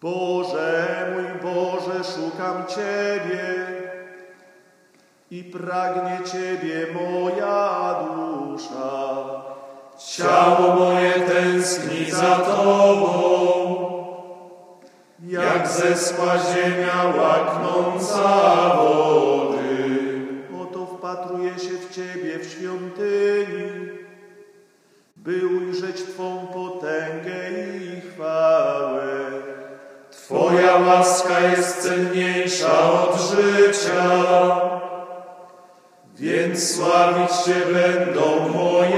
Boże, mój Boże, szukam Ciebie i pragnie Ciebie moja dusza. Ciało moje tęskni za Tobą, jak zeschła ziemia łaknąca wody. Oto wpatruję się w Ciebie w świątyni, by ujrzeć Twą potęgę Twoja łaska jest cenniejsza od życia, więc sławić Cię będą moje